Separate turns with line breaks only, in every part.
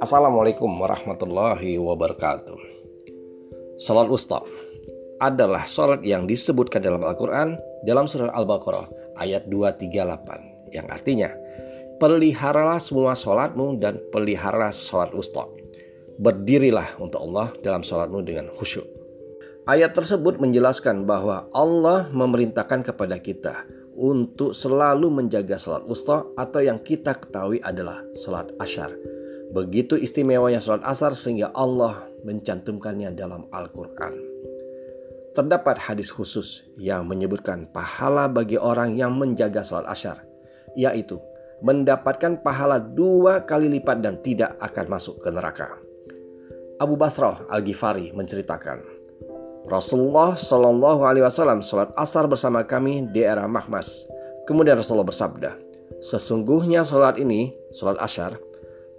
Assalamualaikum warahmatullahi wabarakatuh. Salat Wusta adalah salat yang disebutkan dalam Al-Quran dalam surah Al-Baqarah ayat 238 yang artinya peliharalah semua salatmu dan peliharalah salat wusta. Berdirilah untuk Allah dalam salatmu dengan khusyuk. Ayat tersebut menjelaskan bahwa Allah memerintahkan kepada kita untuk selalu menjaga salat wusta atau yang kita ketahui adalah salat asyar. Begitu istimewanya salat asar sehingga Allah mencantumkannya dalam Al-Quran. Terdapat hadis khusus yang menyebutkan pahala bagi orang yang menjaga salat asyar, yaitu mendapatkan pahala dua kali lipat dan tidak akan masuk ke neraka. Abu Basrah Al-Ghifari menceritakan, Rasulullah Shallallahu Alaihi Wasallam sholat asar bersama kami di era Mahmas. Kemudian Rasulullah bersabda, sesungguhnya sholat ini, sholat asyar,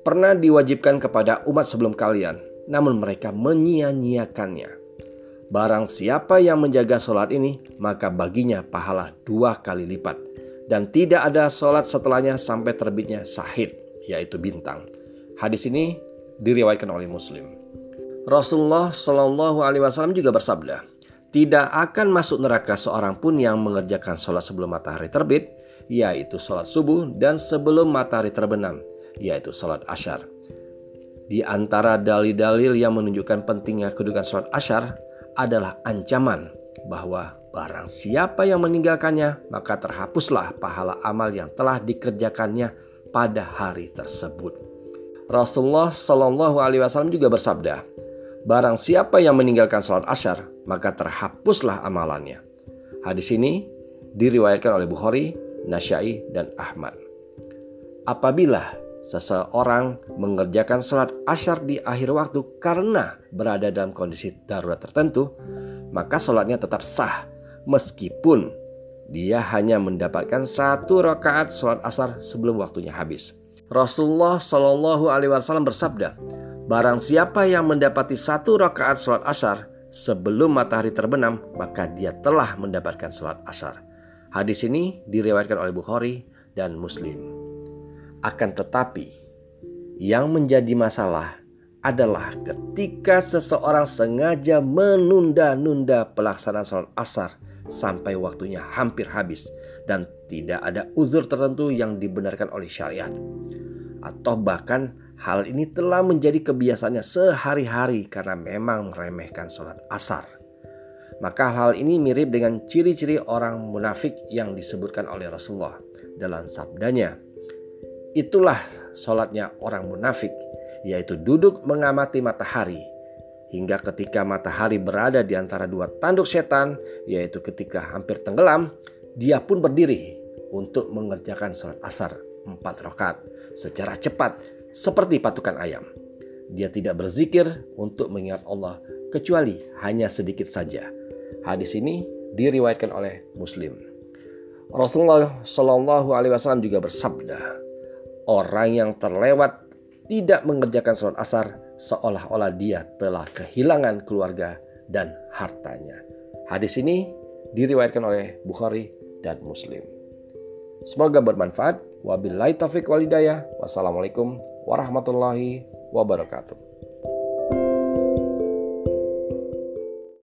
pernah diwajibkan kepada umat sebelum kalian, namun mereka menyia-nyiakannya. Barang siapa yang menjaga sholat ini, maka baginya pahala dua kali lipat. Dan tidak ada sholat setelahnya sampai terbitnya sahid, yaitu bintang. Hadis ini diriwayatkan oleh Muslim. Rasulullah Shallallahu Alaihi Wasallam juga bersabda, tidak akan masuk neraka seorang pun yang mengerjakan sholat sebelum matahari terbit, yaitu sholat subuh dan sebelum matahari terbenam, yaitu sholat asyar. Di antara dalil-dalil yang menunjukkan pentingnya kedudukan sholat asyar adalah ancaman bahwa barang siapa yang meninggalkannya maka terhapuslah pahala amal yang telah dikerjakannya pada hari tersebut. Rasulullah Shallallahu Alaihi Wasallam juga bersabda, Barang siapa yang meninggalkan sholat asyar, maka terhapuslah amalannya. Hadis ini diriwayatkan oleh Bukhari, Nasyai, dan Ahmad. Apabila seseorang mengerjakan sholat asyar di akhir waktu karena berada dalam kondisi darurat tertentu, maka sholatnya tetap sah meskipun dia hanya mendapatkan satu rakaat sholat asar sebelum waktunya habis. Rasulullah Shallallahu Alaihi Wasallam bersabda, Barang siapa yang mendapati satu rakaat sholat asar sebelum matahari terbenam, maka dia telah mendapatkan sholat asar. Hadis ini diriwayatkan oleh Bukhari dan Muslim. Akan tetapi, yang menjadi masalah adalah ketika seseorang sengaja menunda-nunda pelaksanaan sholat asar sampai waktunya hampir habis dan tidak ada uzur tertentu yang dibenarkan oleh syariat. Atau bahkan Hal ini telah menjadi kebiasaannya sehari-hari karena memang meremehkan sholat asar. Maka hal ini mirip dengan ciri-ciri orang munafik yang disebutkan oleh Rasulullah dalam sabdanya. Itulah sholatnya orang munafik, yaitu duduk mengamati matahari. Hingga ketika matahari berada di antara dua tanduk setan, yaitu ketika hampir tenggelam, dia pun berdiri untuk mengerjakan sholat asar empat rakaat secara cepat seperti patukan ayam. Dia tidak berzikir untuk mengingat Allah kecuali hanya sedikit saja. Hadis ini diriwayatkan oleh Muslim. Rasulullah Shallallahu Alaihi Wasallam juga bersabda, orang yang terlewat tidak mengerjakan sholat asar seolah-olah dia telah kehilangan keluarga dan hartanya. Hadis ini diriwayatkan oleh Bukhari dan Muslim. Semoga bermanfaat. Wabillahi taufik walidayah. Wassalamualaikum warahmatullahi wabarakatuh.